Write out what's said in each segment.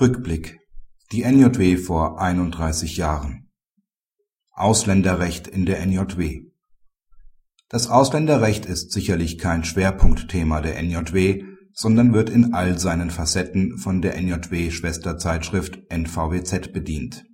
Rückblick Die NJW vor 31 Jahren Ausländerrecht in der NJW Das Ausländerrecht ist sicherlich kein Schwerpunktthema der NJW, sondern wird in all seinen Facetten von der NJW-Schwesterzeitschrift NVWZ bedient.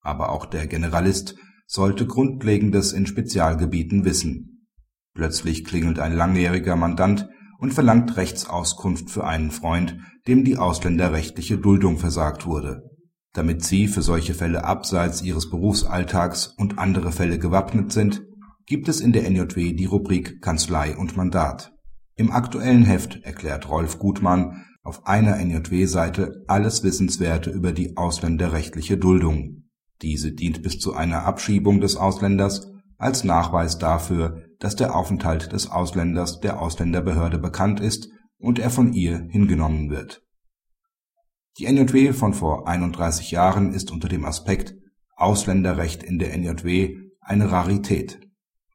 Aber auch der Generalist sollte Grundlegendes in Spezialgebieten wissen. Plötzlich klingelt ein langjähriger Mandant und verlangt Rechtsauskunft für einen Freund, dem die ausländerrechtliche Duldung versagt wurde. Damit Sie für solche Fälle abseits Ihres Berufsalltags und andere Fälle gewappnet sind, gibt es in der NJW die Rubrik Kanzlei und Mandat. Im aktuellen Heft erklärt Rolf Gutmann auf einer NJW-Seite alles Wissenswerte über die ausländerrechtliche Duldung. Diese dient bis zu einer Abschiebung des Ausländers als Nachweis dafür, dass der Aufenthalt des Ausländers der Ausländerbehörde bekannt ist und er von ihr hingenommen wird. Die NJW von vor 31 Jahren ist unter dem Aspekt Ausländerrecht in der NJW eine Rarität.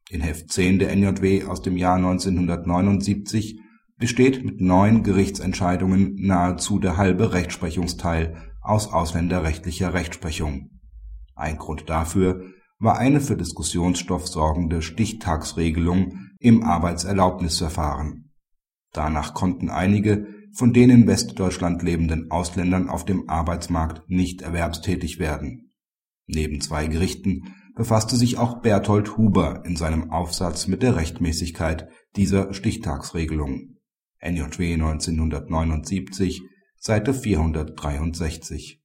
In Heft 10 der NJW aus dem Jahr 1979 besteht mit neun Gerichtsentscheidungen nahezu der halbe Rechtsprechungsteil aus ausländerrechtlicher Rechtsprechung. Ein Grund dafür war eine für Diskussionsstoff sorgende Stichtagsregelung im Arbeitserlaubnisverfahren. Danach konnten einige von den in Westdeutschland lebenden Ausländern auf dem Arbeitsmarkt nicht erwerbstätig werden. Neben zwei Gerichten befasste sich auch Berthold Huber in seinem Aufsatz mit der Rechtmäßigkeit dieser Stichtagsregelung (NJW 1979, Seite 463